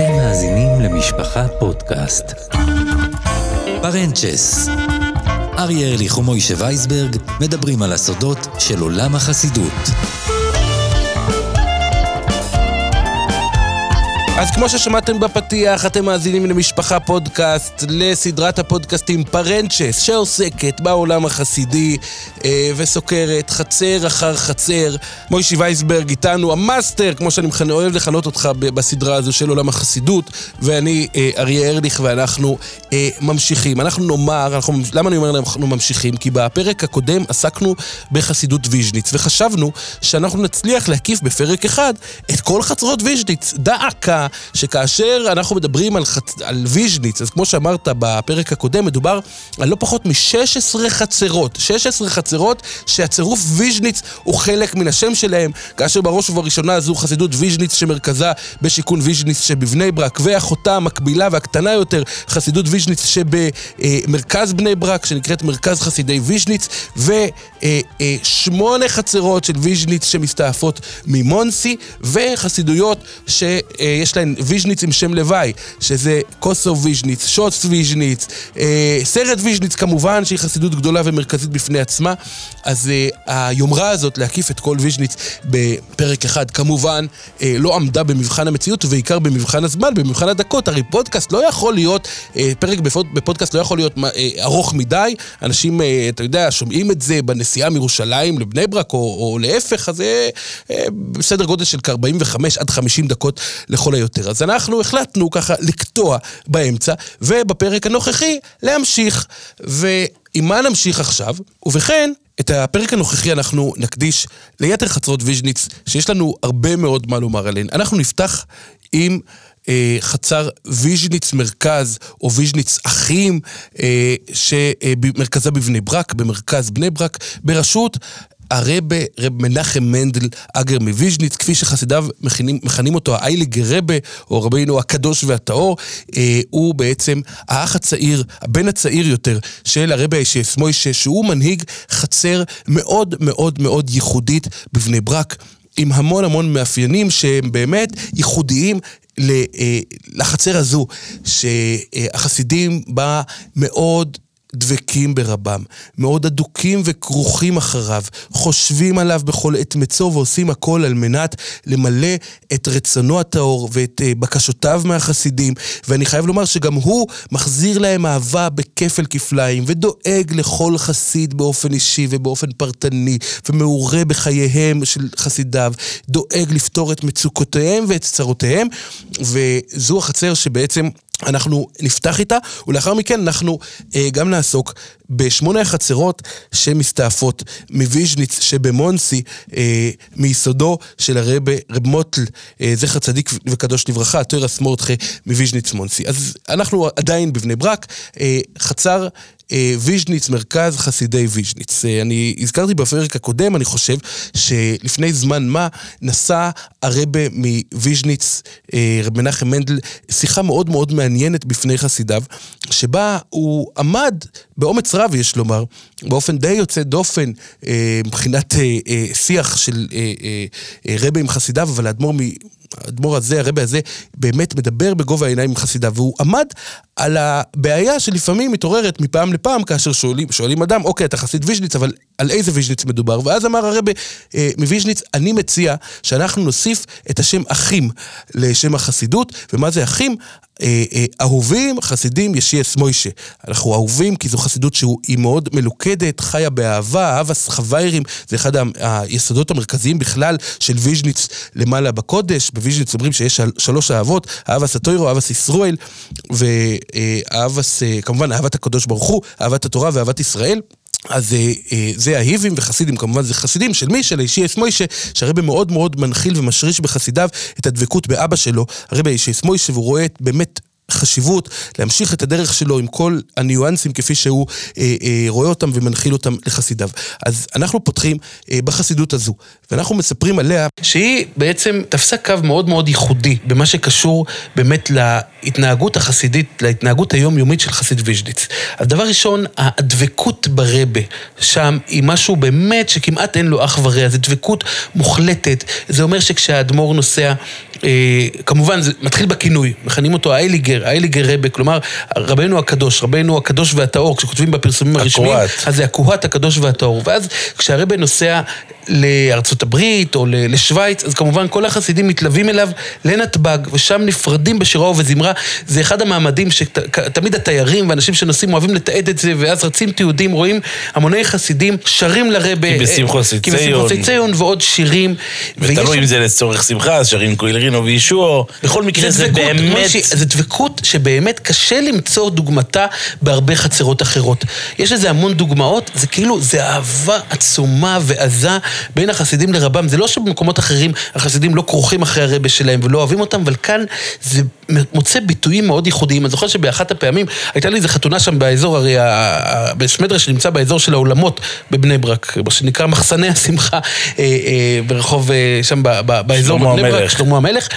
אתם מאזינים למשפחה פודקאסט. פארענצ'עס. אריה ארליך ומוישה וייסברג מדברים על הסודות של עולם החסידות. אז כמו ששמעתם בפתיח, אתם מאזינים למשפחה פודקאסט, לסדרת הפודקאסטים פארענצ'עס, שעוסקת בעולם החסידי אה, וסוקרת חצר אחר חצר. מוישי וייסברג איתנו, המאסטר, כמו שאני מכנה, אוהב לכנות אותך בסדרה הזו של עולם החסידות, ואני אה, אריה ארליך, ואנחנו אה, ממשיכים. אנחנו נאמר, אנחנו, למה אני אומר אנחנו ממשיכים? כי בפרק הקודם עסקנו בחסידות ויז'ניץ, וחשבנו שאנחנו נצליח להקיף בפרק אחד את כל חצרות ויז'ניץ. דא עקא. שכאשר אנחנו מדברים על, חצ... על ויז'ניץ, אז כמו שאמרת בפרק הקודם, מדובר על לא פחות מ-16 חצרות. 16 חצרות שהצירוף ויז'ניץ הוא חלק מן השם שלהם, כאשר בראש ובראשונה זו חסידות ויז'ניץ שמרכזה בשיכון ויז'ניץ שבבני ברק, ואחותה המקבילה והקטנה יותר, חסידות ויז'ניץ שבמרכז בני ברק, שנקראת מרכז חסידי ויז'ניץ, ושמונה חצרות של ויז'ניץ שמסתעפות ממונסי, וחסידויות שיש להן ויז'ניץ עם שם לוואי, שזה קוסוב ויז'ניץ, שאץ ויז'ניץ, אה, סערט ויז'ניץ כמובן, שהיא חסידות גדולה ומרכזית בפני עצמה. אז אה, היומרה הזאת להקיף את כל ויז'ניץ בפרק אחד, כמובן אה, לא עמדה במבחן המציאות, ובעיקר במבחן הזמן, במבחן הדקות. הרי פודקאסט לא יכול להיות, אה, פרק בפוד, בפודקאסט לא יכול להיות אה, ארוך מדי. אנשים, אה, אתה יודע, שומעים את זה בנסיעה מירושלים לבני ברק, או, או להפך, אז זה אה, בסדר גודל של כ-45 עד 50 דקות לכל היותר. אז אנחנו החלטנו ככה לקטוע באמצע, ובפרק הנוכחי להמשיך. ועם מה נמשיך עכשיו? ובכן, את הפרק הנוכחי אנחנו נקדיש ליתר חצרות ויז'ניץ, שיש לנו הרבה מאוד מה לומר עליהן. אנחנו נפתח עם... אה, חצר ויז'ניץ מרכז, או ויז'ניץ אחים, אה, שמרכזה בבני ברק, במרכז בני ברק, בראשות הרב, רב מנחם מנדל אגר מוויז'ניץ, כפי שחסידיו מכנים, מכנים אותו הייליגער רבי, או רבינו הקדוש והטהור, אה, הוא בעצם האח הצעיר, הבן הצעיר יותר, של הרבה הישס מוישה, שהוא מנהיג חצר מאוד מאוד מאוד ייחודית בבני ברק. עם המון המון מאפיינים שהם באמת ייחודיים לחצר הזו, שהחסידים בה מאוד דבקים ברבם, מאוד אדוקים וכרוכים אחריו, חושבים עליו בכל עת מצוא ועושים הכל על מנת למלא את רצונו הטהור ואת uh, בקשותיו מהחסידים, ואני חייב לומר שגם הוא מחזיר להם אהבה בכפל כפליים, ודואג לכל חסיד באופן אישי ובאופן פרטני, ומעורה בחייהם של חסידיו, דואג לפתור את מצוקותיהם ואת צרותיהם, וזו החצר שבעצם אנחנו נפתח איתה, ולאחר מכן אנחנו אה, גם נעסוק בשמונה החצרות שמסתעפות מוויז'ניץ שבמונסי, אה, מיסודו של הרבה רב מוטל, אה, זכר צדיק וקדוש לברכה, תורס מרדכי מוויז'ניץ מונסי. אז אנחנו עדיין בבני ברק, אה, חצר ויז'ניץ, מרכז חסידי ויז'ניץ. אה, אני הזכרתי בפרק הקודם, אני חושב, שלפני זמן מה נשא הרבה מוויז'ניץ, אה, רב מנחם מנדל, שיחה מאוד מאוד מעניינת בפני חסידיו, שבה הוא עמד באומץ רב, יש לומר, באופן די יוצא דופן מבחינת שיח של רבה עם חסידיו, אבל האדמו"ר האדמו"ר הזה, הרבה הזה, באמת מדבר בגובה העיניים עם חסידיו, והוא עמד על הבעיה שלפעמים מתעוררת מפעם לפעם, כאשר שואלים, שואלים אדם, אוקיי, אתה חסיד ויז'ניץ, אבל על איזה ויז'ניץ מדובר? ואז אמר הרבה אה, מוויז'ניץ, אני מציע שאנחנו נוסיף את השם אחים לשם החסידות, ומה זה אחים? אה, אה, אהובים, חסידים, ישועס מוישה. אנחנו אהובים כי זו חסידות שהיא מאוד מלוכדת, חיה באהבה, אהבס חוויירים, זה אחד היסודות המרכזיים בכלל של ויז'ניץ למעלה בקודש. בוויז'ניץ אומרים שיש שלוש אהבות, אהבס הטוירו, אהבס ישראל, ואהבס, כמובן אהבת הקדוש ברוך הוא, אהבת התורה ואהבת ישראל. אז אה, אה, זה אהובים וחסידים, כמובן זה חסידים של מי? של ישועס מוישה, שהרבה מאוד מאוד מנחיל ומשריש בחסידיו את הדבקות באבא שלו, הרבה אישי מוישה, והוא רואה באמת חשיבות להמשיך את הדרך שלו עם כל הניואנסים כפי שהוא אה, אה, רואה אותם ומנחיל אותם לחסידיו. אז אנחנו פותחים אה, בחסידות הזו, ואנחנו מספרים עליה שהיא בעצם תפסה קו מאוד מאוד ייחודי במה שקשור באמת להתנהגות החסידית, להתנהגות היומיומית של חסיד ויז'ניץ. אז דבר ראשון, הדבקות ברבה שם היא משהו באמת שכמעט אין לו אח ורע, זו דבקות מוחלטת. זה אומר שכשהאדמו"ר נוסע כמובן, זה מתחיל בכינוי, מכנים אותו האייליגר, האייליגר רבה, כלומר, רבנו הקדוש, רבנו הקדוש והטהור, כשכותבים בפרסומים הרשמיים, אז זה הכוהת הקדוש והטהור. ואז כשהרבה נוסע לארצות הברית או לשוויץ, אז כמובן כל החסידים מתלווים אליו לנתב"ג, ושם נפרדים בשירה ובזמרה. זה אחד המעמדים שתמיד התיירים ואנשים שנוסעים אוהבים לתעד את זה, ואז רצים תיעודים, רואים המוני חסידים שרים לרבה. כי ציון. כי בשמחוסי ציון ועוד שירים. ותלוי אם זה לצורך שמחה, אז שרים קוילרינו וישוע. בכל מקרה זה, זה באמת... זה דבקות שבאמת קשה למצוא דוגמתה בהרבה חצרות אחרות. יש לזה המון דוגמאות, זה כאילו, זה אהבה עצומה ועזה. בין החסידים לרבם. זה לא שבמקומות אחרים החסידים לא כרוכים אחרי הרבה שלהם ולא אוהבים אותם, אבל כאן זה מוצא ביטויים מאוד ייחודיים. אני זוכר שבאחת הפעמים הייתה לי איזו חתונה שם באזור, הרי בסמדרה שנמצא באזור של האולמות בבני ברק, מה שנקרא מחסני השמחה אה, אה, ברחוב, אה, שם באזור בבני ברק, שלמה המלך.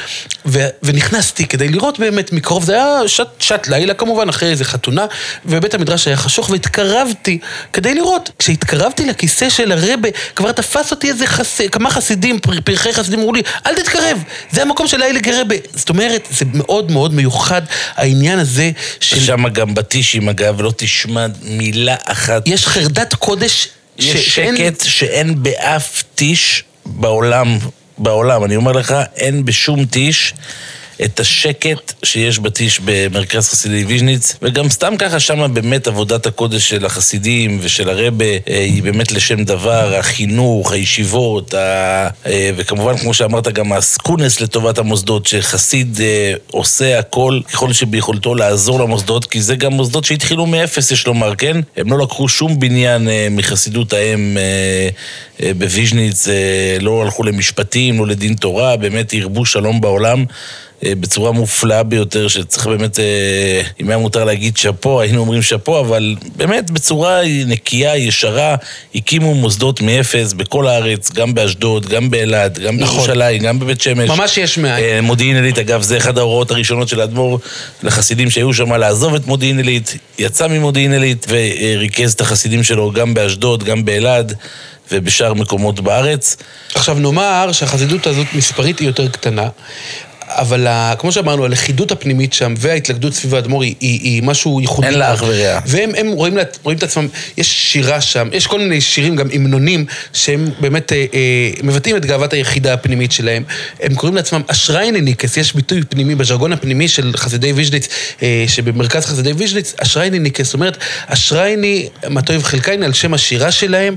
ונכנסתי כדי לראות באמת מקרוב, זה היה שעת, שעת לילה כמובן, אחרי איזה חתונה, ובית המדרש היה חשוך, והתקרבתי כדי לראות. כשהתקרבתי לכיסא של הרבה, כבר תפס אותי איזה חס... כמה חסידים, פרחי חסידים, אמרו לי, אל תתקרב, זה המקום של האלה גרבה. זאת אומרת, זה מאוד מאוד מיוחד, העניין הזה של... שם גם בטישים, אגב, לא תשמע מילה אחת. יש חרדת קודש יש ש... שקט שאין... שאין באף טיש בעולם. בעולם, אני אומר לך, אין בשום טיש את השקט שיש בטיש במרכז חסידי ויז'ניץ, וגם סתם ככה שם באמת עבודת הקודש של החסידים ושל הרבה אה, היא באמת לשם דבר, החינוך, הישיבות, ה... אה, וכמובן, כמו שאמרת, גם הסקונס לטובת המוסדות, שחסיד אה, עושה הכל ככל שביכולתו לעזור למוסדות, כי זה גם מוסדות שהתחילו מאפס, יש לומר, כן? הם לא לקחו שום בניין מחסידות האם בוויז'ניץ, לא הלכו למשפטים, לא לדין תורה, באמת ירבו שלום בעולם. אה, בצורה מופלאה ביותר, שצריך באמת, אה, אם היה מותר להגיד שאפו, היינו אומרים שאפו, אבל באמת בצורה נקייה, ישרה, הקימו מוסדות מאפס בכל הארץ, גם באשדוד, גם באלעד, גם נכון. בירושלים, גם בבית שמש. ממש יש מאין. אה, מודיעין עילית, אגב, זה אחד ההוראות הראשונות של האדמו"ר לחסידים שהיו שם לעזוב את מודיעין עילית, יצא ממודיעין עילית וריכז את החסידים שלו גם באשדוד, גם באלעד. ובשאר מקומות בארץ. עכשיו נאמר שהחסידות הזאת מספרית היא יותר קטנה, אבל ה, כמו שאמרנו, הלכידות הפנימית שם וההתלכדות סביב האדמו"ר היא, היא, היא משהו ייחודי. אין לה אח ורע. והם רואים, רואים את עצמם, יש שירה שם, יש כל מיני שירים, גם המנונים, שהם באמת אה, אה, מבטאים את גאוות היחידה הפנימית שלהם. הם קוראים לעצמם אשריינוניקס, יש ביטוי פנימי בז'רגון הפנימי של חסידי ויז'ניץ, אה, שבמרכז חסידי ויז'ניץ, אשריינוניקס, זאת אומרת, אשרייני, מה טוב חלקייני, על שם השירה שלהם.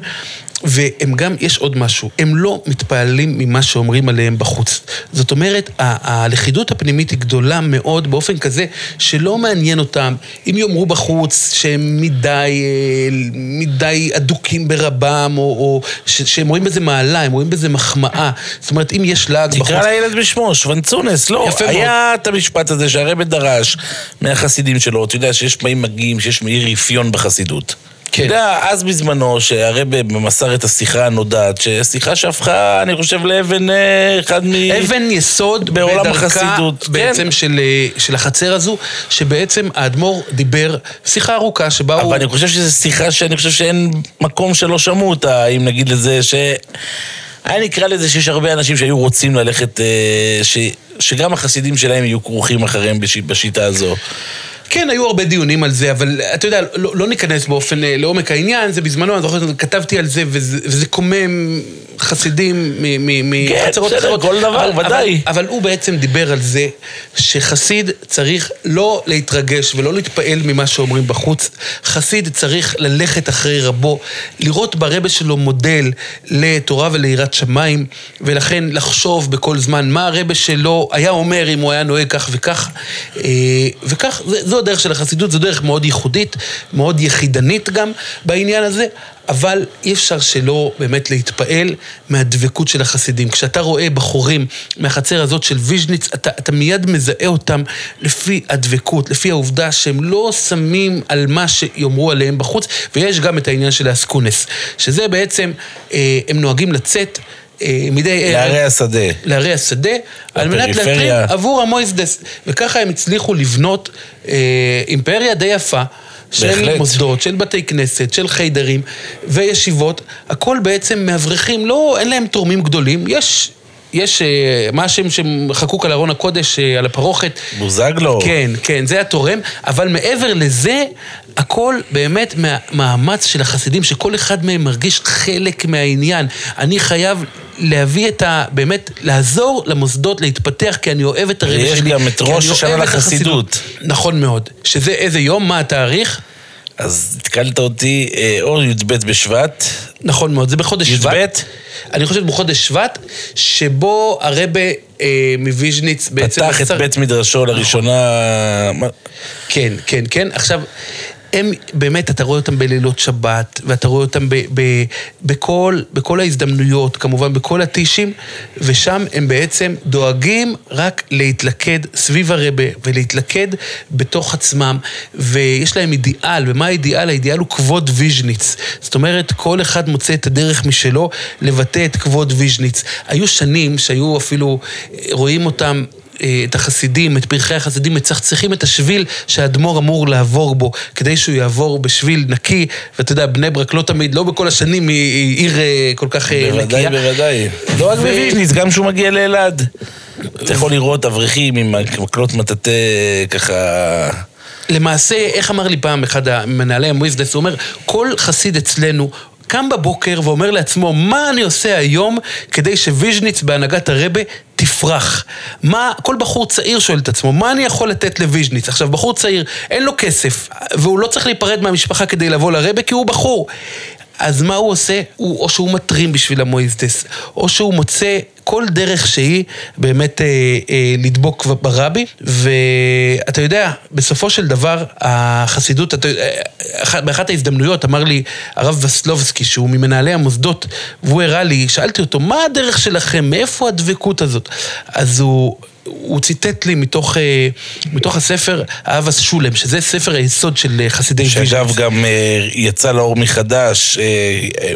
והם גם, יש עוד משהו, הם לא מתפעלים ממה שאומרים עליהם בחוץ. זאת אומרת, הלכידות הפנימית היא גדולה מאוד באופן כזה שלא מעניין אותם אם יאמרו בחוץ שהם מדי, מדי אדוקים ברבם, או, או שהם רואים בזה מעלה, הם רואים בזה מחמאה. זאת אומרת, אם יש לעג בחוץ... תקרא לילד בשמו, שוונצונס, לא. יפה היה מאוד. את המשפט הזה שהרבא דרש מהחסידים שלו, אתה יודע שיש פעמים מגיעים, שיש מאיר רפיון בחסידות. כן. אתה יודע, אז בזמנו, שהרבה מסר את השיחה הנודעת, ששיחה שהפכה, אני חושב, לאבן אה, אחד מ... אבן יסוד בעולם החסידות. כן. בעצם כן. של, אה, של החצר הזו, שבעצם האדמו"ר דיבר, שיחה ארוכה שבה אבל הוא... אבל אני חושב שזו שיחה שאני חושב שאין מקום שלא שמעו אותה, אם נגיד לזה, ש... היה נקרא לזה שיש הרבה אנשים שהיו רוצים ללכת, אה, ש... שגם החסידים שלהם יהיו כרוכים אחריהם בש... בשיטה הזו. כן, היו הרבה דיונים על זה, אבל אתה יודע, לא, לא ניכנס באופן, אה, לעומק העניין, זה בזמנו, אני זוכר, כתבתי על זה, וזה, וזה קומם חסידים מחצרות כן, אחרות. כל דבר, אבל, ודאי. אבל, אבל הוא בעצם דיבר על זה שחסיד צריך לא להתרגש ולא להתפעל ממה שאומרים בחוץ. חסיד צריך ללכת אחרי רבו, לראות ברבה שלו מודל לתורה וליראת שמיים, ולכן לחשוב בכל זמן מה הרבה שלו היה אומר אם הוא היה נוהג כך וכך. אה, וכך, זו הדרך של החסידות, זו דרך מאוד ייחודית, מאוד יחידנית גם בעניין הזה. אבל אי אפשר שלא באמת להתפעל מהדבקות של החסידים. כשאתה רואה בחורים מהחצר הזאת של ויז'ניץ, אתה, אתה מיד מזהה אותם לפי הדבקות, לפי העובדה שהם לא שמים על מה שיאמרו עליהם בחוץ, ויש גם את העניין של האסקונס, שזה בעצם, אה, הם נוהגים לצאת. אה, מדי. לערי השדה. לערי השדה, על מנת להתרים עבור המויזדס. וככה הם הצליחו לבנות אה, אימפריה די יפה. של בהחלט. מוסדות, של בתי כנסת, של חיידרים וישיבות, הכל בעצם מאברכים, לא, אין להם תורמים גדולים, יש יש, אה, מה השם שחקוק על ארון הקודש, אה, על הפרוכת? בוזגלו. כן, כן, זה התורם, אבל מעבר לזה, הכל באמת מהמאמץ של החסידים, שכל אחד מהם מרגיש חלק מהעניין. אני חייב להביא את ה... באמת, לעזור למוסדות להתפתח, כי אני אוהב את הרבי שלי. ויש גם את ראש השנה לחסידות. נכון מאוד. שזה איזה יום, מה התאריך? אז התקלת אותי, אה, או י"ב בשבט. נכון מאוד, זה בחודש י"ב? שבט. אני חושב בחודש שבט, שבו הרבה אה, מוויז'ניץ בעצם... פתח את בית מדרשו לראשונה. כן, כן, כן. עכשיו, הם באמת, אתה רואה אותם בלילות שבת, ואתה רואה אותם ב, ב, בכל, בכל ההזדמנויות, כמובן בכל הטישים, ושם הם בעצם דואגים רק להתלכד סביב הרבה ולהתלכד בתוך עצמם, ויש להם אידיאל, ומה האידיאל? האידיאל הוא כבוד ויז'ניץ. זאת אומרת, כל אחד מוצא את הדרך משלו לבטא את כבוד ויז'ניץ. היו שנים שהיו אפילו, אה, רואים אותם... אה, את החסידים, את פרחי החסידים, מצחצחים את השביל שהאדמו"ר אמור לעבור בו, כדי שהוא יעבור בשביל נקי, ואתה יודע, בני ברק לא תמיד, לא בכל השנים היא עיר אה, כל כך אה, בוודאי, נקייה. בוודאי. לא רק בוויז'ניץ, גם כשהוא מגיע לאלעד. אתה יכול לראות אברכים עם מקלות מטאטא ככה... למעשה, איך אמר לי פעם אחד המנהלי המוסדס, הוא אומר, כל חסיד אצלנו... קם בבוקר ואומר לעצמו, מה אני עושה היום כדי שוויז'ניץ בהנהגת הרבה תפרח? מה, כל בחור צעיר שואל את עצמו, מה אני יכול לתת לוויז'ניץ? עכשיו, בחור צעיר, אין לו כסף, והוא לא צריך להיפרד מהמשפחה כדי לבוא לרבה, כי הוא בחור. אז מה הוא עושה? הוא, או שהוא מתרים בשביל המויזדס, או שהוא מוצא כל דרך שהיא באמת אה, אה, לדבוק ברבי, ואתה יודע, בסופו של דבר, החסידות, אתה, יודע, אח- באחת ההזדמנויות אמר לי הרב וסלובסקי, שהוא ממנהלי המוסדות, והוא הראה לי, שאלתי אותו, מה הדרך שלכם? מאיפה הדבקות הזאת? אז הוא... הוא ציטט לי מתוך, אה, מתוך הספר אהב השולם, שזה ספר היסוד של אה, חסידי שאגב ויז'ניץ. גם אה, יצא לאור מחדש,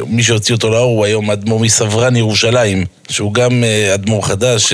מי שהוציא אותו לאור הוא היום אדמו"ר מסברן ירושלים, שהוא גם אדמו"ר חדש.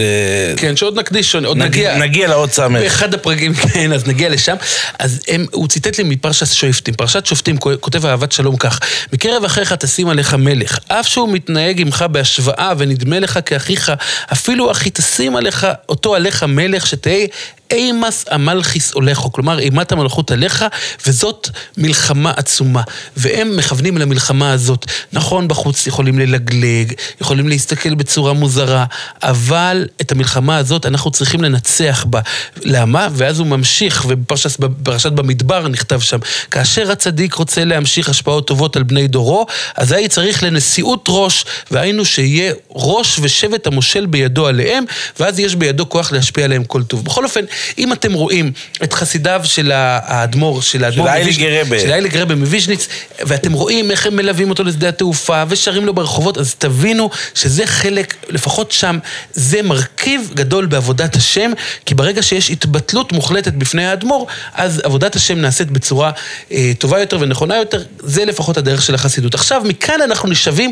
כן, שעוד נקדיש, עוד נגיע, נגיע... נגיע לאות סמך. באחד הפרקים, כן, אז נגיע לשם. אז הם, הוא ציטט לי מפרשת שופטים. פרשת שופטים כותב אהבת שלום כך: מקרב אחיך תשים עליך מלך, אף שהוא מתנהג עמך בהשוואה ונדמה לך כאחיך, אפילו אחי תשים עליך, אותו עליך מלך, שתהא אימס המלכיס הולכו, כלומר אימת המלכות עליך, וזאת מלחמה עצומה. והם מכוונים למלחמה הזאת. נכון, בחוץ יכולים ללגלג, יכולים להסתכל בצורה מוזרה, אבל את המלחמה הזאת אנחנו צריכים לנצח בה. למה? ואז הוא ממשיך, ובפרשת בפרשת במדבר נכתב שם, כאשר הצדיק רוצה להמשיך השפעות טובות על בני דורו, אזי צריך לנשיאות ראש, והיינו שיהיה ראש ושבט המושל בידו עליהם, ואז יש בידו כוח להשפיע עליהם כל טוב. בכל אופן, אם אתם רואים את חסידיו של האדמו"ר, של האדמו"ר האייליג מוויז'- רבה. של האייליג רבה מוויז'ניץ, ואתם רואים איך הם מלווים אותו לשדה התעופה, ושרים לו ברחובות, אז תבינו שזה חלק, לפחות שם, זה מרכיב גדול בעבודת השם, כי ברגע שיש התבטלות מוחלטת בפני האדמו"ר, אז עבודת השם נעשית בצורה אה, טובה יותר ונכונה יותר, זה לפחות הדרך של החסידות. עכשיו, מכאן אנחנו נשאבים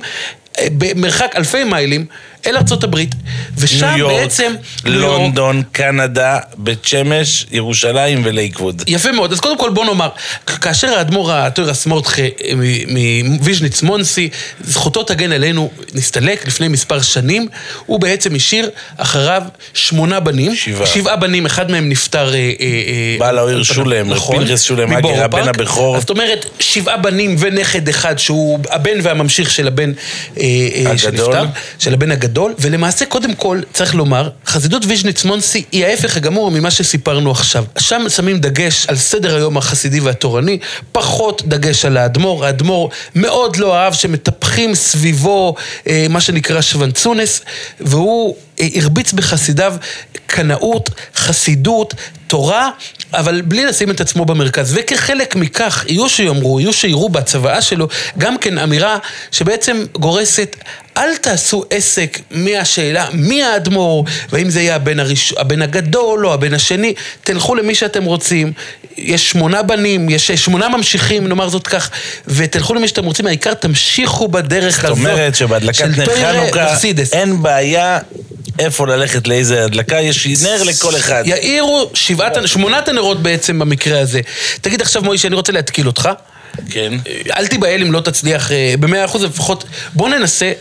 אה, במרחק אלפי מיילים אל הברית, ושם ניו יורק, בעצם... ניו יורק, לונדון, קנדה, בית שמש, ירושלים ולייקווד. יפה מאוד. אז קודם כל בוא נאמר, כאשר האדמו"ר הטוירס מרדכי מוויז'ניץ מונסי, זכותו תגן עלינו, נסתלק לפני מספר שנים, הוא בעצם השאיר אחריו שמונה בנים. שבעה. שבעה בנים, אחד מהם נפטר... אה, אה, אה, בעל העיר. שולם, נכון. פנחס שולם אגר, הבן. הבכור. זאת אומרת, שבעה בנים ונכד אחד, שהוא הבן והממשיך של הבן אה, אה, הגדול. שנפטר. של הבן הגדול, ולמעשה, קודם כל, צריך לומר, חסידות ויז'ניץ מונסי היא ההפך הגמור ממה שסיפרנו עכשיו. שם שמים דגש על סדר היום החסידי והתורני, פחות דגש על האדמו"ר. האדמו"ר מאוד לא אהב שמטפחים סביבו אה, מה שנקרא שוונצונס, והוא אה, הרביץ בחסידיו קנאות, חסידות, תורה, אבל בלי לשים את עצמו במרכז. וכחלק מכך, יהיו שיאמרו, יהיו שיראו בצוואה שלו, גם כן אמירה שבעצם גורסת, אל תעשו עסק מהשאלה מי האדמו"ר, והאם זה יהיה הבן, הראש... הבן הגדול או הבן השני, תלכו למי שאתם רוצים. יש שמונה בנים, יש שמונה ממשיכים, נאמר זאת כך, ותלכו למי שאתם רוצים, העיקר תמשיכו בדרך זאת הזאת. אומרת שבהדלקת של נר חנוכה. אין בעיה איפה ללכת לאיזה הדלקה, יש נר לכל אחד. יאירו שבעת, שמונת הנרות בעצם במקרה הזה. תגיד עכשיו מוישה, אני רוצה להתקיל אותך. כן. אל תיבהל אם לא תצליח אה, במאה אחוז, לפחות בוא ננסה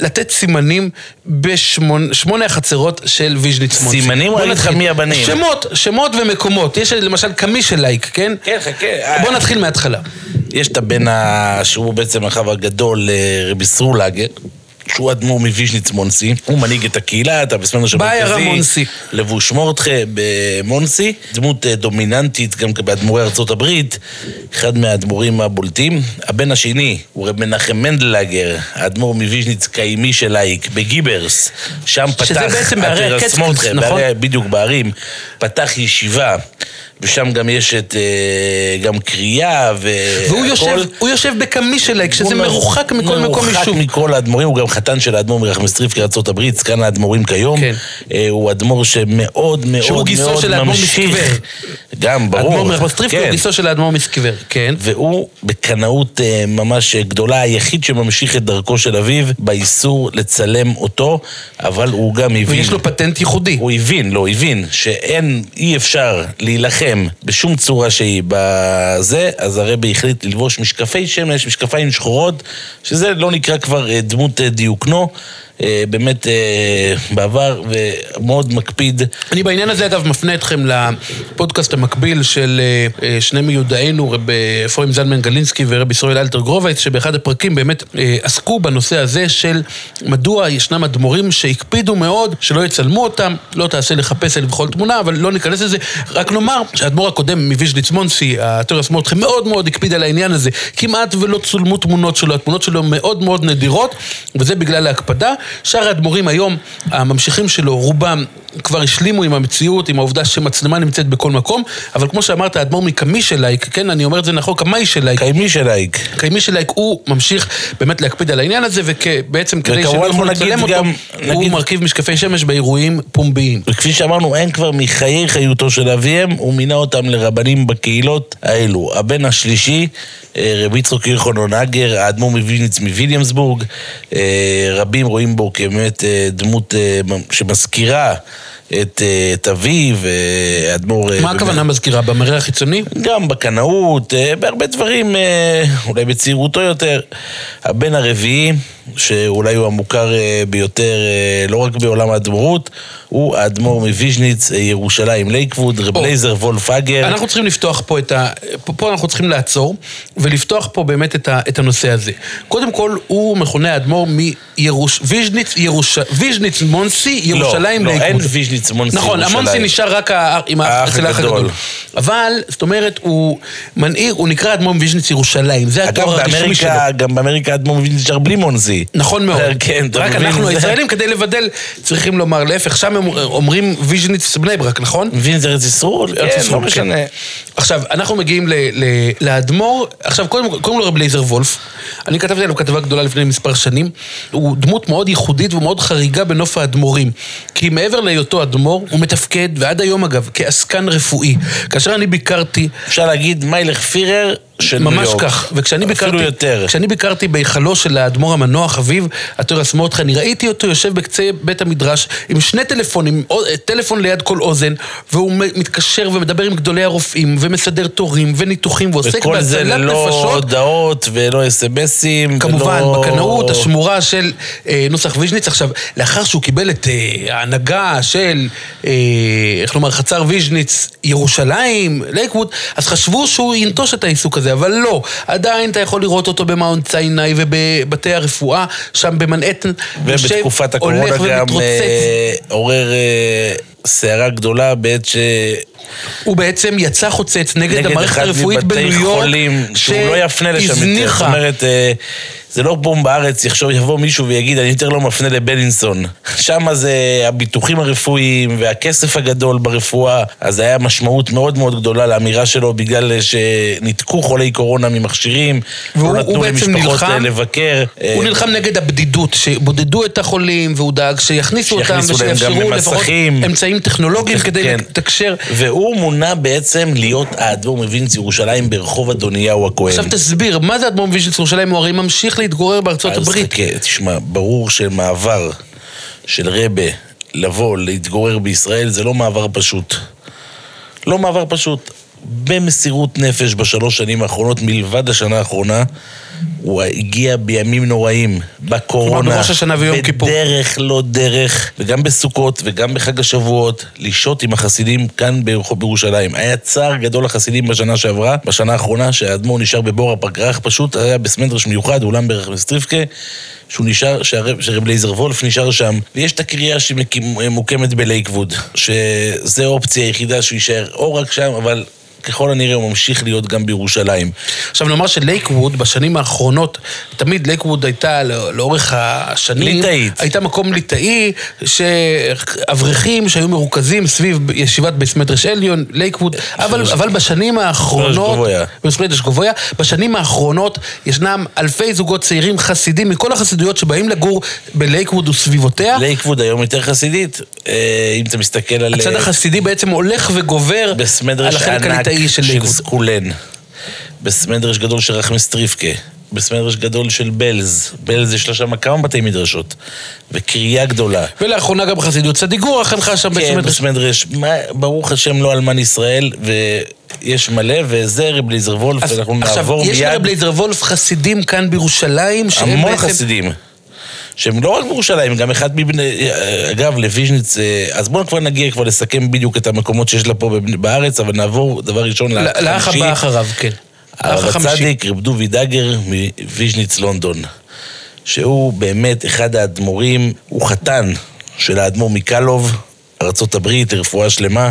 לתת סימנים בשמונה החצרות של ויז'ניץ מונסי. סימנים או לך נתחיל. מי הבנים? שמות, שמות ומקומות. יש למשל קמי של לייק, כן? כן, חכה. בוא נתחיל מההתחלה. יש את הבן. שהוא בעצם אחיו הגדול, אה, רבי סרולגר. שהוא אדמו"ר מוויז'ניץ מונסי, הוא מנהיג את הקהילה, את בעיירה מונסי. לבוש מורדכה במונסי, דמות אה, דומיננטית גם באדמו"רי ארצות הברית, אחד מהאדמו"רים הבולטים. הבן השני הוא רב מנחם מנדלגר, האדמו"ר מוויז'ניץ קיימי של לייק, בגיברס, שם פתח... שזה בעצם בערי מורדכה, נכון? בדיוק, בערים, פתח ישיבה. ושם גם יש את, אה, גם קריאה ו... והוא. יושב, הוא יושב בקמי של לייק, שזה מרוחק מכל מקום יישוב. מרוחק מכל האדמו"רים, הוא גם חתן של האדמו"ר מרחמסטריפקי ארה"ב, זקן האדמו"רים כיום. כן. אה, הוא אדמו"ר שמאוד מאוד שהוא גיסו מאוד של האדמו"ר ממשיך. מסקיבר. גם, ברור. האדמו"ר מרחמסטריפקי הוא כן. גיסו של האדמו"ר מסקיבר, כן. והוא בקנאות אה, ממש גדולה, היחיד שממשיך את דרכו של אביו באיסור לצלם אותו, אבל הוא גם הבין... ויש לו פטנט ייחודי. הוא הבין, לא, הבין, שאין, אי אפשר להילחם בשום צורה שהיא בזה, אז הרבי החליט ללבוש משקפי שמש, משקפיים שחורות, שזה לא נקרא כבר אה, דמות אה, דיוקנו. אה, באמת אה, בעבר, ומאוד מקפיד. אני בעניין הזה, אגב, מפנה אתכם לפודקאסט המקביל של אה, שני מיודענו, רב אפרים זלמן גלינסקי ורב ישראל אלתר גרובייץ, שבאחד הפרקים באמת עסקו בנושא הזה של מדוע ישנם אדמו"רים שהקפידו מאוד שלא יצלמו אותם, לא תעשה לך פסל וכל תמונה, אבל לא ניכנס לזה. רק נאמר שהאדמו"ר הקודם מוויז'ניץ מונסי, התורס מרדכי, מאוד מאוד הקפיד על העניין הזה. כמעט ולא צולמו תמונות שלו, התמונות שלו מאוד מאוד נדירות, וזה בגלל ההקפדה. שאר האדמו"רים היום, הממשיכים שלו, רובם כבר השלימו עם המציאות, עם העובדה שמצלמה נמצאת בכל מקום, אבל כמו שאמרת, האדמו"ר מקיאמישה לייק, כן, אני אומר את זה נכון, קיאמישה לייק, קיאמישה לייק. קיאמישה לייק, הוא ממשיך באמת להקפיד על העניין הזה, ובעצם כדי שלא יוכלו נגיד לצלם אותו, גם- הוא נגיד- מרכיב משקפי שמש באירועים פומביים. וכפי שאמרנו, אין כבר מחיי חיותו של אביהם, הוא מינה אותם לרבנים בקהילות האלו. הבן השלישי, אה, רבי יצחק ירחון נגר, האדמו"ר מוויניץ מוויליאמסבורג, אה, רבים רואים בו כבאמת אה, דמות אה, שמזכירה את, אה, את אביו, האדמו"ר... אה, מה באמת- הכוונה מזכירה? במראה החיצוני? גם בקנאות, בהרבה דברים, אולי בצעירותו יותר. הבן הרביעי, שאולי הוא המוכר אה, ביותר, אה, לא רק בעולם האדמו"רות, הוא האדמו"ר מוויז'ניץ, אה, ירושלים לייקווד, רב. לייזר וולף הגר. אנחנו צריכים לפתוח פה את ה... פה, אנחנו צריכים לעצור ולפתוח פה באמת את, ה... את הנושא הזה. קודם כל, הוא מכונה האדמו"ר מירוש... ויז'ניץ, ירוש... ויז'ניץ מונסי, ירושלים לא, לא, אין. ויז'ניץ מונסי נכון, ירושלים. המונסי נשאר רק ה... עם האח הגדול. אבל, זאת אומרת, הוא מנהיג, הוא נקרא אדמו"ר ויז'ניץ ירושלים. זה אגב, התואר הרשמי שלו. באמריקה, גם באמריקה האדמו"ר מוויז'ניץ נשאר בלי מונסי. נכון מאוד. כן, אתה רק מבין? אנחנו זה- הישראלים, כדי לבדל, צריכים לומר להפך. שם הם אומרים ויז'ניץ בני ברק, נכון? מוויז'ניץ ארץ ישרואל? ארץ כן, ישראל, לא כן. משנה. עכשיו, אנחנו מגיעים לאדמו"ר, עכשיו קודם כל, קוראים לו רב לייזר וולף, אני כתבתי עליו כתבה גדולה לפני מספר שנים, הוא דמות מאוד ייחודית ומאוד חריגה בנוף האדמו"רים, כי מעבר להיותו אדמו"ר, הוא מתפקד, ועד היום אגב, כעסקן רפואי. כאשר אני ביקרתי אפשר להגיד מיילך פירר של ניו ממש יורק. כך, וכשאני אפילו ביקרתי, יותר. כשאני ביקרתי בהיכלו של האדמו"ר המנוח התורס מורדכי, אני ראיתי אותו יושב בקצה בית המדרש עם שני טלפונים, או- טלפון ליד כל אוזן, והוא מתקשר ומדבר עם גדולי הרופאים, ומסדר תורים וניתוחים, ועוסק וכל זה בהצלת ללא נפשות. הודעות ולא אסמסים. כמובן, ולא... בקנאות השמורה של אה, נוסח ויז'ניץ. עכשיו, לאחר שהוא קיבל את אה, ההנהגה של, אה, איך לומר, חצר ויז'ניץ ירושלים, לייקווד, אז חשבו שהוא ינטוש את העיסוק הזה, אבל לא. עדיין אתה יכול לראות אותו במאונט סיני ובבתי הרפואה, שם במנהטן. ובתקופת הקורונה גם. אה, עורר אה, סערה גדולה בעת ש... הוא בעצם יצא חוצץ נגד, נגד המערכת הרפואית בניו יורק, חולים, שהוא לא יפנה לשם יותר. זאת. אומרת, אה, זה לא בום בארץ, יחשוב, יבוא מישהו ויגיד, אני יותר לא מפנה לבלינסון. שם זה הביטוחים הרפואיים והכסף הגדול ברפואה, אז היה משמעות מאוד מאוד גדולה לאמירה שלו, בגלל שניתקו חולי קורונה ממכשירים, והוא- לא נתנו למשפחות נלחם- אה, לבקר. הוא אה, נלחם נגד הבדידות, שבודדו את החולים, והוא דאג שיכניסו אותם שיכניסו גם ושיאפשרו לפחות במסכים. אמצעים טכנולוגיים כדי כן. לתקשר. והוא מונה בעצם להיות האדמו"ר מווינץ ירושלים ברחוב אדוניהו הכהן. עכשיו תסביר, מה זה אדמו"ר ויז'ניץ ירושלים? הוא הרי ממשיך להתגורר בארצות אז הברית. חכה, תשמע, ברור שמעבר של רבה לבוא, להתגורר בישראל, זה לא מעבר פשוט. לא מעבר פשוט. במסירות נפש בשלוש שנים האחרונות, מלבד השנה האחרונה. הוא הגיע בימים נוראים, בקורונה. בראש השנה ויום כיפור. בדרך לא דרך, וגם בסוכות וגם בחג השבועות, לשהות עם החסידים כאן ברחוב בירושלים. היה צער גדול לחסידים בשנה שעברה, בשנה האחרונה, שהאדמו"ר נשאר בבור הפגרח, פשוט היה בסמנדרש מיוחד, אולם ברך מסטריפקה. שהוא נשאר, שהרב, שהרב לייזר וולף נשאר שם, ויש את הקריה שמוקמת בלייקווד, שזה האופציה היחידה שהוא יישאר או רק שם, אבל ככל הנראה הוא ממשיך להיות גם בירושלים. עכשיו נאמר שלייקווד בשנים האחרונות, תמיד לייקווד הייתה לאורך השנים... ליטאית. הייתה מקום ליטאי, שאברכים שהיו מרוכזים סביב ישיבת בסמדרש עליון, לייקווד, אבל, אבל בשנים האחרונות... בסמדרש גבוה. בשנים האחרונות ישנם אלפי זוגות צעירים חסידים מכל החסידויות שבאים לגור בלייקווד וסביבותיה. לייקווד היום יותר חסידית, אה, אם אתה מסתכל על... הצד החסידי בעצם הולך וגובר על החלק ענק. ליטאי של, של סקולן, בסמדרש גדול של רחמסטריווקה, בסמדרש גדול של בלז, בלז יש לה שם כמה בתי מדרשות, וקריאה גדולה. ולאחרונה גם חסידות צדיגור חנכה שם בסמדרש. כן, בסמדרש, ברוך השם לא אלמן ישראל, ויש מלא, וזה רב ליזר וולף, ואנחנו נעבור מיד. עכשיו, יש לרב ליזר וולף חסידים כאן בירושלים, המון בעצם... חסידים. שהם לא רק בירושלים, גם אחד מבני... אגב, לוויז'ניץ... אה, אז בואו כבר נגיע כבר לסכם בדיוק את המקומות שיש לה פה בארץ, אבל נעבור דבר ראשון לחמישי. לאח הבא אחריו, כן. הרב הצדיק, רב דובי דאגר מוויז'ניץ לונדון, שהוא באמת אחד האדמו"רים, הוא חתן של האדמו"ר מקלוב, ארה"ב, רפואה שלמה.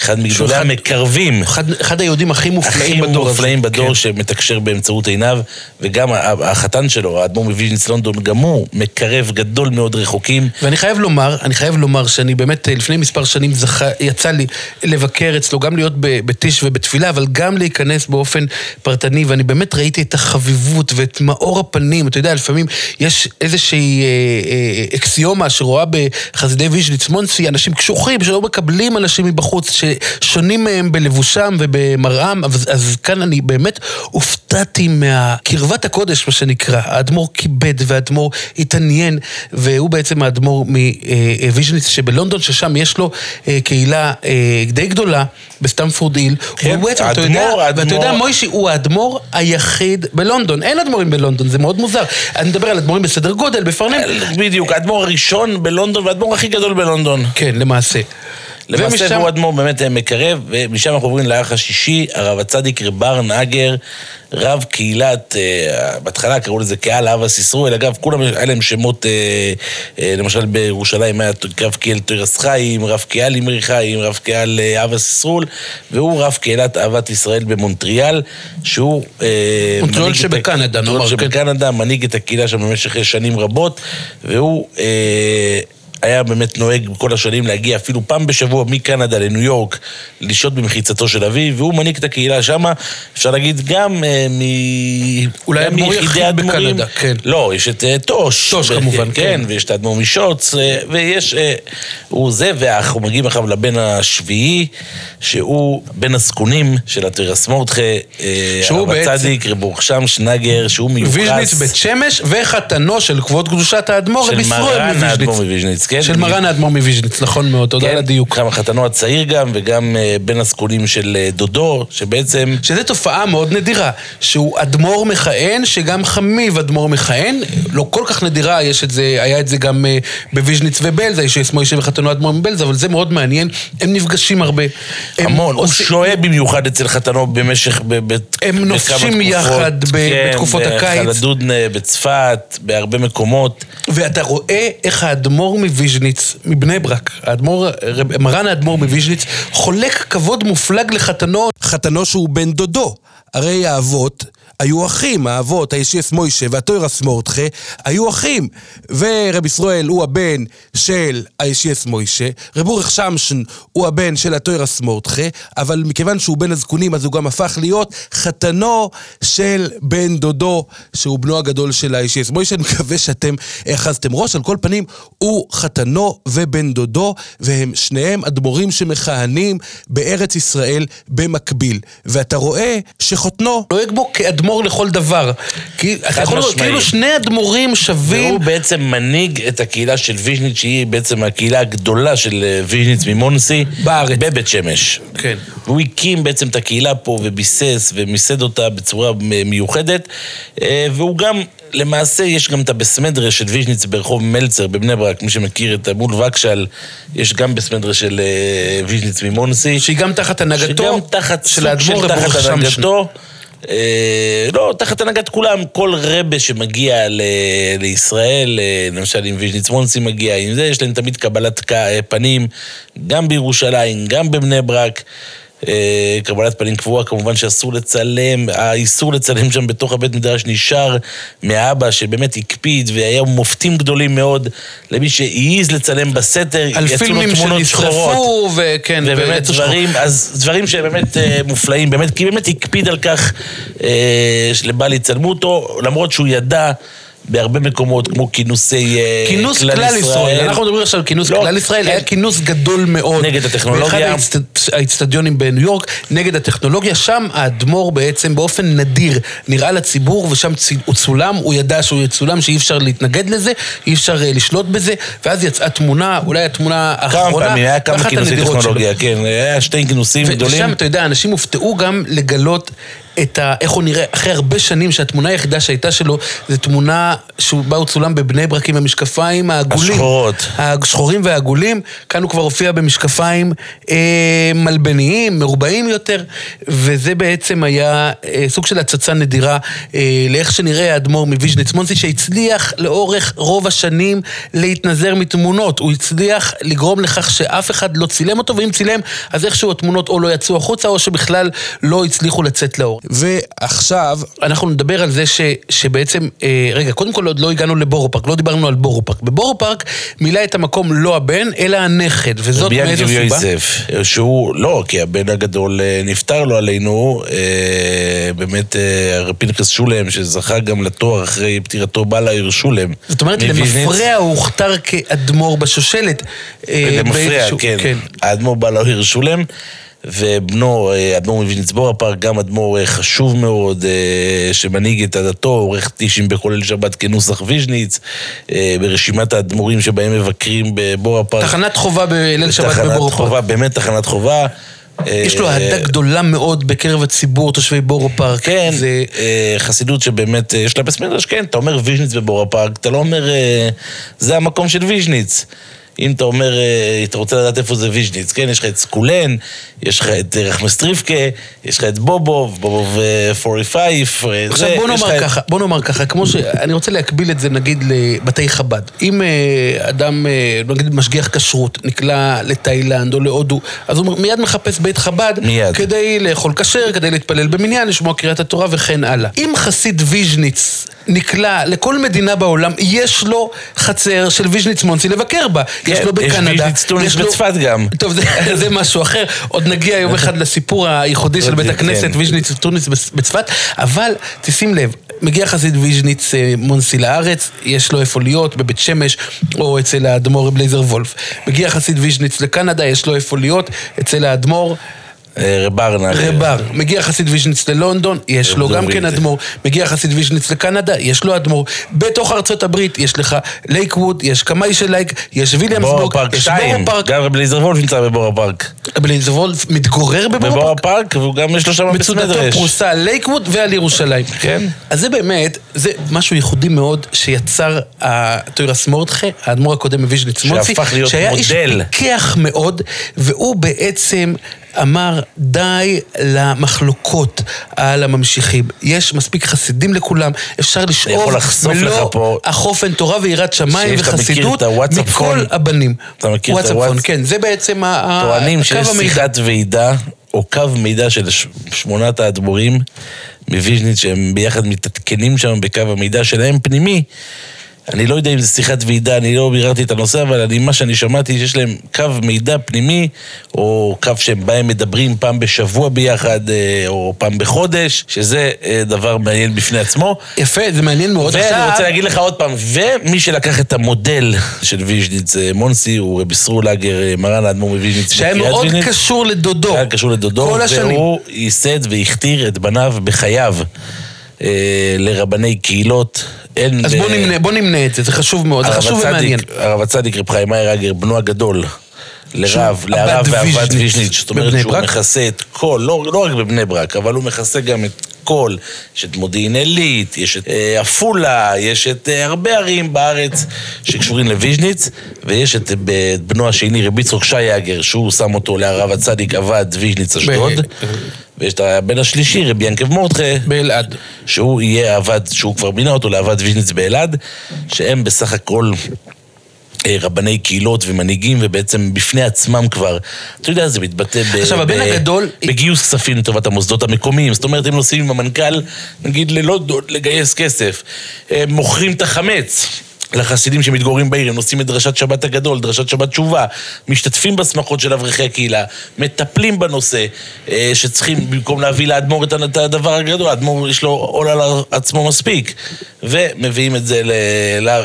אחד מגדולי המקרבים. אחד, אחד היהודים הכי מופלאים הכי בדור. הכי מופלאים בדור כן. שמתקשר באמצעות עיניו, וגם החתן שלו, האדמו"ר מוויז'ניץ לונדון, גם הוא מקרב גדול מאוד רחוקים. ואני חייב לומר, אני חייב לומר שאני באמת, לפני מספר שנים זכה, יצא לי לבקר אצלו, גם להיות בטיש ובתפילה, אבל גם להיכנס באופן פרטני, ואני באמת ראיתי את החביבות ואת מאור הפנים. אתה יודע, לפעמים יש איזושהי אה, אה, אקסיומה שרואה בחסידי ויז'ניץ מונסי, אנשים קשוחים שלא מקבלים אנשים מבחוץ. ששונים מהם בלבושם ובמראם, אז, אז כאן אני באמת הופתעתי מהקרבת הקודש, מה שנקרא. האדמו"ר כיבד והאדמו"ר התעניין, והוא בעצם האדמו"ר מוויז'ניץ שבלונדון, ששם יש לו אה, קהילה אה, די גדולה בסטמפורד היל. כן, הוא בעצם, האדמו"ר, אתה יודע, האדמו"ר... ואתה יודע, מוישי הוא האדמו"ר היחיד בלונדון. אין אדמו"רים בלונדון, זה מאוד מוזר. אני מדבר על אדמו"רים בסדר גודל, בפרנם. בדיוק, האדמו"ר הראשון בלונדון והאדמו"ר הכי גדול בלונדון. כן, למעשה. למעשה ומשם... הוא אדמו"ר באמת אה, מקרב, ומשם אנחנו עוברים לאח השישי, הרב הצדיק רבר נגר, רב קהילת, uh, בהתחלה קראו לזה קהל אבא סיסרואל, אגב, כולם היה להם שמות, uh, uh, למשל בירושלים היה רב קהל תרס חיים, רב קהל אמרי חיים, רב קהל אבא סיסרול, והוא רב קהילת אהבת ישראל במונטריאל, שהוא... מונטריאל שבקנדה, נאמר, כן. שבקנדה, מנהיג את הקהילה שם במשך שנים רבות, והוא... היה באמת נוהג כל השנים להגיע אפילו פעם בשבוע מקנדה לניו יורק, לשהות במחיצתו של אביו, והוא מנהיג את הקהילה שמה, אפשר להגיד גם אה, מ... אולי האדמו"ר יחיד בקנדה, כן. לא, יש את אה, טוש. טוש כמובן, כן. כן, ויש את האדמו"ר משוץ, אה, ויש... הוא זה, ואנחנו מגיעים עכשיו לבן השביעי, שהוא בן הזקונים של התרס מורדכה, הרב הצדיק, רב אורחשם שנגר, שהוא מיוחס. ויז'ניץ בית שמש, וחתנו של כבוד קדושת האדמו"ר, רבי ישראל מוויז'ניץ. כן? של מרן האדמו"ר מוויז'ניץ, נכון מאוד, תודה על הדיוק. גם חתנו הצעיר גם, וגם אה, בן הזקונים של אה, דודו, שבעצם... שזו תופעה מאוד נדירה, שהוא אדמו"ר מכהן, שגם חמיב אדמו"ר מכהן, לא כל כך נדירה, יש את זה, היה את זה גם אה, בוויז'ניץ ובלז, הישיעס מוישה וחתנו אדמו"ר מבלז, אבל זה מאוד מעניין, הם נפגשים הרבה. המון, הוא שוהה במיוחד אצל חתנו במשך, הם נופשים יחד כן, בתקופות הקיץ. כן, בחלדודנה, בצפת, בהרבה מקומות. ואתה רואה איך האדמו"ר מוויז'ניץ... מוויז'ניץ, מבני ברק, האדמו"ר, מרן האדמו"ר מוויז'ניץ, חולק כבוד מופלג לחתנו. חתנו שהוא בן דודו. הרי האבות היו אחים, האבות, הישיעס מוישה והתוירס מורדכה, היו אחים. ורב ישראל הוא הבן של הישיאס מוישה, רב אורך שמשן הוא הבן של הטוירס מורדכה, אבל מכיוון שהוא בן הזקונים אז הוא גם הפך להיות חתנו של בן דודו, שהוא בנו הגדול של הישיאס מוישה. אני מקווה שאתם אחזתם ראש, על כל פנים הוא חתנו ובן דודו, והם שניהם אדמו"רים שמכהנים בארץ ישראל במקביל. ואתה רואה שחותנו נוהג בו כאדמו"ר לכל דבר. חד משמעית. כאילו שני אדמו"רים שווים... והוא בעצם מנהיג את הקהילה של ויז'ניץ, שהיא בעצם הקהילה הגדולה של אה, ויז'ניץ ממונסי. בארץ. בבית שמש. כן. והוא הקים בעצם את הקהילה פה וביסס ומיסד אותה בצורה מ- מיוחדת. אה, והוא גם, למעשה, יש גם את הבסמדרש של ויז'ניץ ברחוב מלצר בבני ברק. מי שמכיר את מול וקשל, יש גם בסמדרש של אה, ויז'ניץ ממונסי. שהיא גם תחת הנהגתו של האדמו"ר תחת. הנהגתו. אה, לא, תחת הנהגת כולם, כל רבה שמגיע ל- לישראל, אה, למשל אם ויז'ניץ מונסי מגיע, עם זה, יש להם תמיד קבלת אה, פנים, גם בירושלים, גם בבני ברק. אה, קבלת פנים קבועה, כמובן שאסור לצלם, האיסור לצלם שם בתוך הבית מדרש נשאר מהאבא שבאמת הקפיד והיה מופתים גדולים מאוד למי שהעז לצלם בסתר, על יצאו לו פילמים תמונות שחורות. שנשרפו, וכן, ובאמת ויצאו שחור- דברים, אז דברים שבאמת אה, מופלאים, באמת, כי באמת הקפיד על כך אה, שלבל יצלמו אותו, למרות שהוא ידע בהרבה מקומות, כמו כינוסי אה, כינוס כלל ישראל, אנחנו מדברים עכשיו על כינוס לא, כלל ישראל, כן. היה כינוס גדול מאוד. נגד הטכנולוגיה. באחד האצטדיונים בניו יורק, נגד הטכנולוגיה, שם האדמו"ר בעצם באופן נדיר נראה לציבור, ושם הוא צולם, הוא ידע שהוא יצולם, שאי אפשר להתנגד לזה, אי אפשר אה, לשלוט בזה, ואז יצאה תמונה, אולי התמונה כמה האחרונה, פעמים, היה כמה כינוסי הנדירות שלו. טכנולוגיה, כן, היה שתי כינוסים גדולים. ושם, אתה יודע, אנשים הופתעו גם לגלות את ה... איך הוא נראה, אחרי הרבה שנים שהתמונה היחידה שהייתה שלו, זו תמונה שבה הוא צולם בבני ברק עם המשקפיים העגולים. השחורות. השחורים והעגולים. כאן הוא כבר הופיע במשקפיים אה, מלבניים, מרובעים יותר, וזה בעצם היה אה, סוג של הצצה נדירה אה, לאיך שנראה האדמו"ר מוויז'ניץ מונסי, שהצליח לאורך רוב השנים להתנזר מתמונות. הוא הצליח לגרום לכך שאף אחד לא צילם אותו, ואם צילם, אז איכשהו התמונות או לא יצאו החוצה, או שבכלל לא הצליחו לצאת לאור. ועכשיו, אנחנו נדבר על זה ש, שבעצם, אה, רגע, קודם כל עוד לא הגענו לבורו פארק, לא דיברנו על בורו פארק. בבורו פארק מילא את המקום לא הבן, אלא הנכד, וזאת מאיזו סיבה? יוסף, שהוא, לא, כי הבן הגדול אה, נפטר לו עלינו, אה, באמת אה, הרב פנחס שולם, שזכה גם לתואר אחרי פטירתו, בא לעיר שולם. זאת אומרת. למפרע הוא הוכתר כאדמו"ר בשושלת. אה, למפרע, באיזשהו- כן. האדמו"ר בא לעיר שולם, ובנו, אה, אדמו"ר מוויז'ניץ בורפארק, גם אדמו"ר אה, חשוב מאוד, אה, שמנהיג את עדתו, עורך טישים בכל ליל שבת כנוסח ויז'ניץ, ברשימת האדמו"רים שבהם מבקרים בבורפארק. תחנת חובה בליל שבת בבורו תחנת פארק. חובה, באמת תחנת חובה. יש לו אה, אהדה גדולה מאוד בקרב הציבור, תושבי בורו פארק. כן, זה... חסידות שבאמת, יש לה בסמדרש, כן, אתה אומר ויז'ניץ בבורה פארק, אתה לא אומר, זה המקום של ויז'ניץ. אם אתה אומר, אה, אתה רוצה לדעת איפה זה ויז'ניץ, כן, יש לך את סקולן, יש לך את אה, רחמסטריווקה, יש לך את בובוב, בובוב אה, 45, אה, עכשיו בוא נאמר ככה, בוא נאמר ככה, כמו ש... אני רוצה להקביל את זה נגיד לבתי חב"ד. אם אדם, נגיד משגיח כשרות, נקלע לתאילנד או להודו, אז הוא מיד מחפש בית חב"ד. מיד. כדי לאכול כשר, כדי להתפלל במניין, לשמוע קריאת התורה וכן הלאה. אם חסיד ויז'ניץ נקלע לכל מדינה בעולם, יש לו חצר של ויז'ניץ מונסי לבקר בה. יש כן, לו בקנדה. ויז'ניץ טוניס יש לו- בצפת גם. טוב, זה, משהו אחר. עוד נגיע יום אחד לסיפור הייחודי של בית כן. הכנסת ויז'ניץ וטוניס בצ- בצפת, אבל תשים לב, מגיע חסיד ויז'ניץ אה, מונסי לארץ, יש לו איפה להיות, בבית שמש, או אצל האדמו"ר רב לייזר וולף. מגיע חסיד ויז'ניץ לקנדה, יש לו איפה להיות, אצל האדמו"ר אה, רב ארנה. רבר. מגיע חסיד ויז'ניץ ללונדון, יש לו גם. כן אדמו"ר. מגיע חסיד ויז'ניץ לקנדה, יש לו אדמו"ר. בתוך ארצות הברית יש לך לייקווד, יש קמאי של לייק, יש ויליאמסבורג, יש בורו 2, פארק. גם רב אליעזר וולף נמצא בבורה פארק. בלייזר וולף מתגורר בבורו פארק? פארק, והוא גם יש לו שם מצודתו בסמדרש. פרוסה על לייקווד ועל ירושלים. כן. אז זה באמת, זה משהו ייחודי מאוד שיצר התוירס מורדכה, האדמו"ר הקודם מוויז'ניץ מוצי, שהפך להיות שהיה איש מודל. פיקח מאוד, והוא בעצם אמר די למחלוקות על הממשיכים. יש מספיק חסידים לכולם, אפשר לשאוב יכול לחשוף לך מלוא פה- החופן תורה ויראת שמיים וחסידות מכל? הבנים. אתה מכיר את וואטסאפ הוואטס- פון, כן, זה בעצם ה- ה- טוענים שיש המידע. שיחת ועידה, או קו מידע של שמונת האדמו"רים מוויז'ניץ, שהם ביחד מתעדכנים שם בקו המידע שלהם פנימי, אני לא יודע אם זה שיחת ועידה, אני לא ביררתי את הנושא, אבל אני, מה שאני שמעתי, שיש להם קו מידע פנימי, או קו שהם בהם מדברים פעם בשבוע ביחד, אה, או פעם בחודש, שזה אה, דבר מעניין בפני עצמו. יפה, זה מעניין מאוד. ואני עכשיו- רוצה להגיד לך עוד פעם, ומי שלקח את המודל של ויז'ניץ אה, מונסי, הוא רבי סרול הגר, מרן האדמו"ר מוויז'ניץ. שהיה מאוד ויז'ניץ. קשור לדודו. היה קשור לדודו, כל השנים. והוא ייסד והכתיר את בניו בחייו לרבני קהילות. אין אז ב- בוא נמנה, בוא נמנה את זה, זה חשוב מאוד, זה חשוב הצדיק- ומעניין. הרב הצדיק רב חיים מאיר אגר, בנו הגדול. לרב, עבד ועבד ויז'ניץ זאת אומרת שהוא ברק? מכסה את כל, לא, לא רק בבני ברק, אבל הוא מכסה גם את כל, יש את מודיעין עילית, יש את אה, עפולה, יש את אה, הרבה ערים בארץ שקשורים לוויז'ניץ, ויש את, אה, את בנו השני, רבי יצחק שייגר, שהוא שם אותו להרב הצדיק, עבד ויז'ניץ אשדוד, ויש את הבן השלישי, רבי ינקב מורדכה, באלעד. שהוא יהיה עבד, שהוא כבר מינה אותו לעבד ויז'ניץ באלעד, שהם בסך הכל אה, רבני קהילות ומנהיגים, ובעצם בפני עצמם כבר, אתה יודע, זה מתבטא ב- עכשיו, הבן ב- הגדול- בגיוס כספים לטובת המוסדות המקומיים. זאת אומרת, הם נוסעים עם המנכ"ל, נגיד, ללונדון, לגייס כסף. הם מוכרים את החמץ. לחסידים שמתגוררים בעיר, הם נוסעים את דרשת שבת הגדול, דרשת שבת תשובה, משתתפים בשמחות של אברכי הקהילה, מטפלים בנושא, אה, שצריכים, במקום להביא לאדמו"ר את הדבר הגדול, האדמו"ר יש לו עול על עצמו מספיק, ומביאים את זה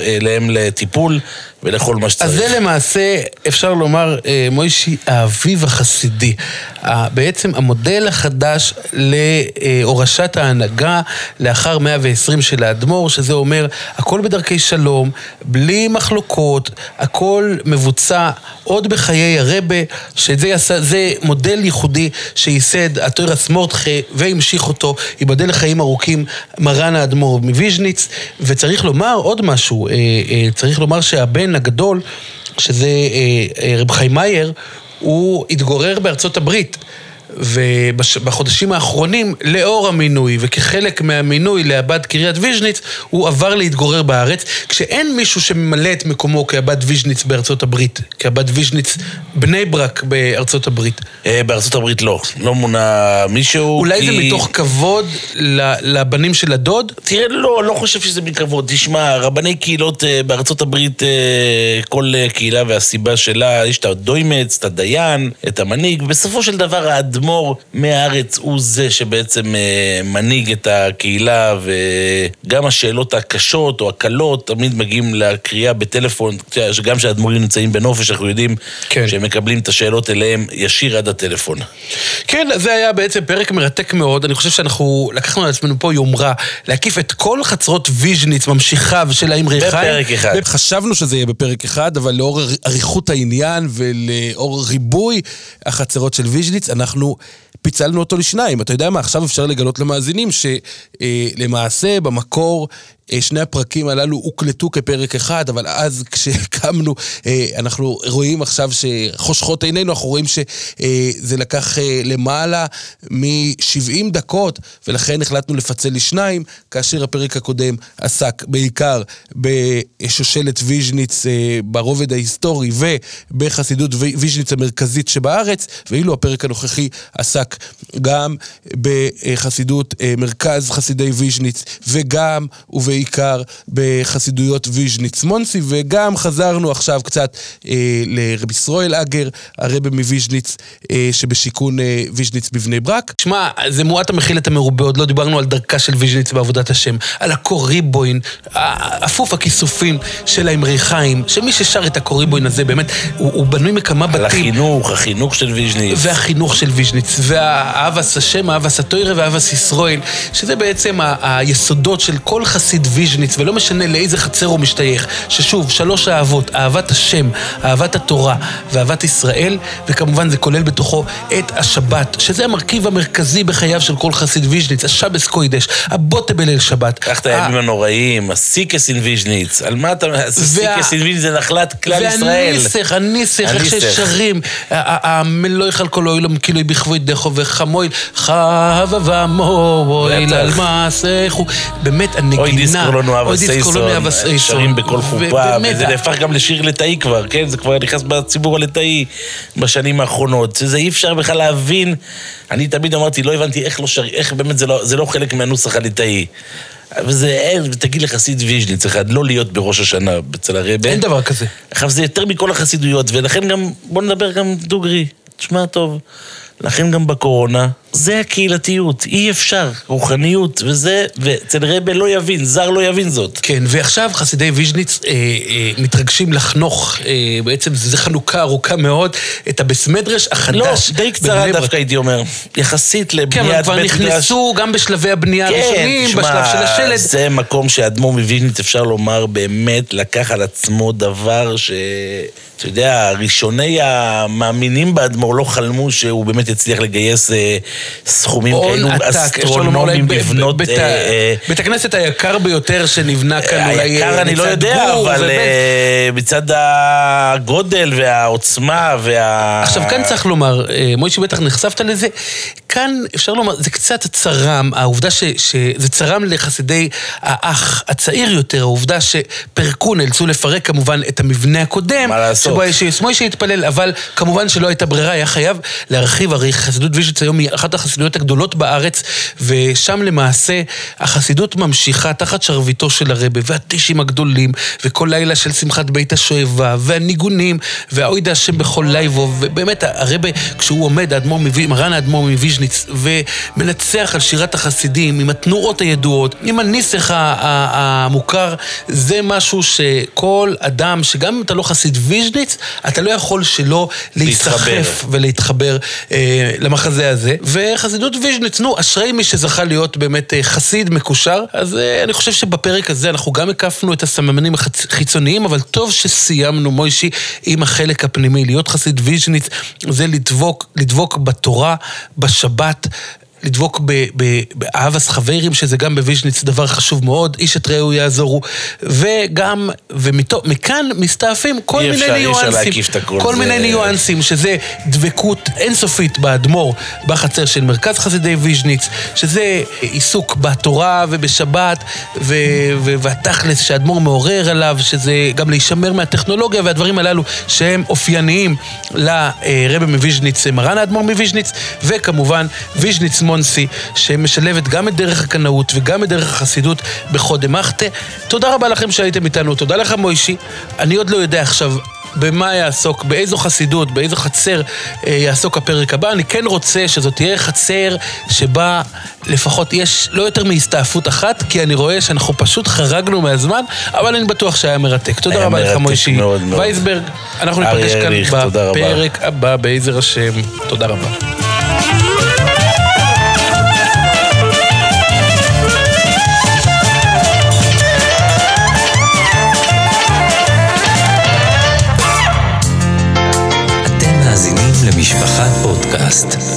אליהם לטיפול ולכל מה אז שצריך. זה למעשה, אפשר לומר, אה, מוישי, האביב החסידי. בעצם המודל החדש להורשת ההנהגה לאחר 120 של האדמו"ר, שזה אומר, הכל בדרכי שלום, בלי מחלוקות, הכל מבוצע עוד בחיי הרבה, שזה יעשה, זה מודל ייחודי שייסד התוירס מורדכה והמשיך אותו, ייבדל לחיים ארוכים, מרן האדמו"ר מוויז'ניץ, וצריך לומר עוד משהו, אה, אה, צריך לומר שהבן הגדול, שזה אה, רב חיים מאייר, הוא התגורר בארצות הברית. ובחודשים האחרונים, לאור המינוי וכחלק מהמינוי לאב"ד קריית ויז'ניץ, הוא עבר להתגורר בארץ, כשאין מישהו שממלא את מקומו כאב"ד ויז'ניץ בארצות הברית, כאב"ד ויז'ניץ בני ברק בארצות הברית. אה, בארצות הברית לא, לא מונה מישהו, אולי כי... זה מתוך כבוד לבנים של הדוד? תראה, לא, לא חושב שזה מכבוד. תשמע, רבני קהילות אה, בארצות הברית, אה, כל קהילה והסיבה שלה, יש את הדומ"ץ, את הדיין, את המנהיג, ובסופו של דבר האדמו"ר מהארץ הוא זה שבעצם אה, מנהיג את הקהילה, וגם השאלות הקשות או הקלות תמיד מגיעים לקריאה בטלפון, שגם כשהאדמו"רים נמצאים בנופש, אנחנו יודעים כן. שהם מקבלים את השאלות אליהם ישיר עד הטלפון. כן, זה היה בעצם פרק מרתק מאוד. אני חושב שאנחנו לקחנו על עצמנו פה יומרה להקיף את כל חצרות ויז'ניץ, ממשיכיו של האמרי חיים. בפרק אחד. חשבנו שזה יהיה בפרק אחד, אבל לאור אריכות העניין ולאור ריבוי החצרות של ויז'ניץ, אנחנו פיצלנו אותו לשניים. אתה יודע מה, עכשיו אפשר לגלות למאזינים שלמעשה במקור שני הפרקים הללו הוקלטו כפרק אחד, אבל אז כשקמנו, אה, אנחנו רואים עכשיו שחושכות עינינו, אנחנו רואים שזה לקח אה, למעלה מ-70 דקות, ולכן החלטנו לפצל לשניים, כאשר הפרק הקודם עסק בעיקר בשושלת ויז'ניץ אה, ברובד ההיסטורי ובחסידות וי- ויז'ניץ המרכזית שבארץ, ואילו הפרק הנוכחי עסק גם בחסידות אה, מרכז חסידי ויז'ניץ, וגם ובעיקר בחסידויות ויז'ניץ מונסי, וגם חזרנו עכשיו קצת אה, לרבי ישראל הגר, הרב'ה מוויז'ניץ, אה, שבשיכון אה, ויז'ניץ בבני ברק. שמע, זה מועט המכיל את המרובה, עוד לא דיברנו על דרכה של ויז'ניץ בעבודת השם, על הקה ריבוין, אפוף הכיסופים של האמרי חיים, שמי ששר את הקה ריבוין הזה, באמת, הוא, הוא בנוי מכמה על בתים. החינוך, החינוך של ויז'ניץ. והחינוך של ויז'ניץ, ואהבס השם, אהבס התוירה ואהבס ישראל, שזה בעצם ה- היסודות של כל חסיד ויז'ניץ, ולא משנה לאיזה חצר הוא משתייך, ששוב, שלוש אהבות, אהבת השם, אהבת התורה ואהבת ישראל, וכמובן זה כולל בתוכו את השבת, שזה המרכיב המרכזי בחייו של כל חסיד ויז'ניץ, השבס קוידש, הבוטה בליל שבת. קח את הימים הנוראים, הסיקס אין ויז'ניץ. על מה אתה... הסיקס אין ויז'ניץ זה נחלת כלל ישראל. והניסך, הניסך, איך. ששרים, המלוך על כל אוילום כאילו בכבוד דכו וחמוי, חבבה מוי בטח. על מעשיכו. באמת, הנגינה. דיסקו לנו אבא סייסון. שרים בכל חופה, וזה נהפך גם לשיר ליטאי כבר, כן? זה כבר נכנס בציבור הליטאי בשנים האחרונות. זה אי אפשר בכלל להבין. אני תמיד אמרתי, לא הבנתי איך לא שרים, איך באמת זה לא, זה לא חלק מהנוסח הליטאי. וזה, אין, ותגיד לחסיד ויז'ניץ אחד, לא להיות בראש השנה אצל הרב'ה. אין דבר כזה. עכשיו, זה יותר מכל החסידויות, ולכן גם, בוא נדבר גם דוגרי, תשמע טוב. לכן גם בקורונה, זה הקהילתיות, אי אפשר, רוחניות, וזה, וזר לא יבין, זר לא יבין זאת. כן, ועכשיו חסידי ויז'ניץ אה, אה, מתרגשים לחנוך, אה, בעצם זו חנוכה ארוכה מאוד, את הבסמדרש החדש. לא, די קצרה. דווקא הייתי אומר. יחסית כן, לבניית אבל בית כבר מדרש. נכנסו גם בשלבי הבנייה כן, הראשונים, בשלב של השלד. זה מקום שאדמו"ר מוויז'ניץ, אפשר לומר, באמת לקח על עצמו דבר ש... אתה יודע, ראשוני המאמינים באדמו"ר לא חלמו שהוא באמת יצליח לגייס אה, סכומים כאלו אולי אסטרונומיים לבנות... בית אה, אה, בית הכנסת היקר ביותר שנבנה כאן אולי... היקר אה, אני לא יודע, גור אבל אה, מצד הגודל והעוצמה וה... עכשיו כאן צריך לומר, אה, מוישי בטח נחשפת לזה, כאן אפשר לומר, זה קצת צרם, העובדה ש, שזה צרם לחסידי האח הצעיר יותר, העובדה שפירקו, נאלצו לפרק כמובן את המבנה הקודם, מה לעשות? שבו יש מוישי התפלל, אבל כמובן שלא הייתה ברירה, היה חייב להרחיב, הרי חסידות ויז'יץ היום היא אחת החסידויות הגדולות בארץ, ושם למעשה החסידות ממשיכה תחת שרביטו של הרבה, והטישים הגדולים, וכל לילה של שמחת בית השואבה, והניגונים, והאוידה השם בכל לייבוב, ובאמת הרב'ה, כשהוא עומד, האדמו"ר מרן האדמו"ר מוויז'ניץ, ומנצח על שירת החסידים, עם התנועות הידועות, עם הניסח המוכר, זה משהו שכל אדם, שגם אם אתה לא חסיד ויז'ניץ, אתה לא יכול שלא להיסחף להתחבר. ולהתחבר אה, למחזה הזה. וחסידות ויז'ניץ, נו, אשרי מי שזכה להיות באמת אה, חסיד מקושר. אז אה, אני חושב שבפרק הזה אנחנו גם הקפנו את הסממנים החיצוניים, אבל טוב שסיימנו, מוישי, עם החלק הפנימי. להיות חסיד ויז'ניץ זה לדבוק, לדבוק בתורה, בשבת. But. לדבוק ב- ב- באהבס חברים, שזה גם בוויז'ניץ דבר חשוב מאוד, איש את רעהו יעזורו, וגם, ומכאן מסתעפים כל מיני אפשר- אי אפשר ניואנסים. להקיף את הכל, כל זה- מיני ניואנסים, שזה דבקות אינסופית באדמו"ר, בחצר של מרכז חסידי ויז'ניץ, שזה עיסוק בתורה ובשבת, ו- ו- והתכלס שהאדמו"ר מעורר עליו, שזה גם להישמר מהטכנולוגיה והדברים הללו שהם אופייניים לרבי מוויז'ניץ, מרן האדמו"ר מוויז'ניץ, וכמובן ויז'ניץ מונסי, שמשלבת גם את דרך הקנאות וגם את דרך החסידות כחודה דמחטא. תודה רבה לכם שהייתם איתנו, תודה לך מוישי. אני עוד לא יודע עכשיו במה יעסוק, באיזו חסידות, באיזו חצר אה, יעסוק הפרק הבא. אני כן רוצה שזאת תהיה חצר שבה לפחות יש לא יותר מהסתעפות אחת, כי אני רואה שאנחנו פשוט חרגנו מהזמן, אבל אני בטוח שהיה מרתק. תודה היה רבה לך מוישי. וייסברג. אנחנו ניפגש כאן. בפרק הבא, בעזר השם. תודה רבה. למשפחה פודקאסט.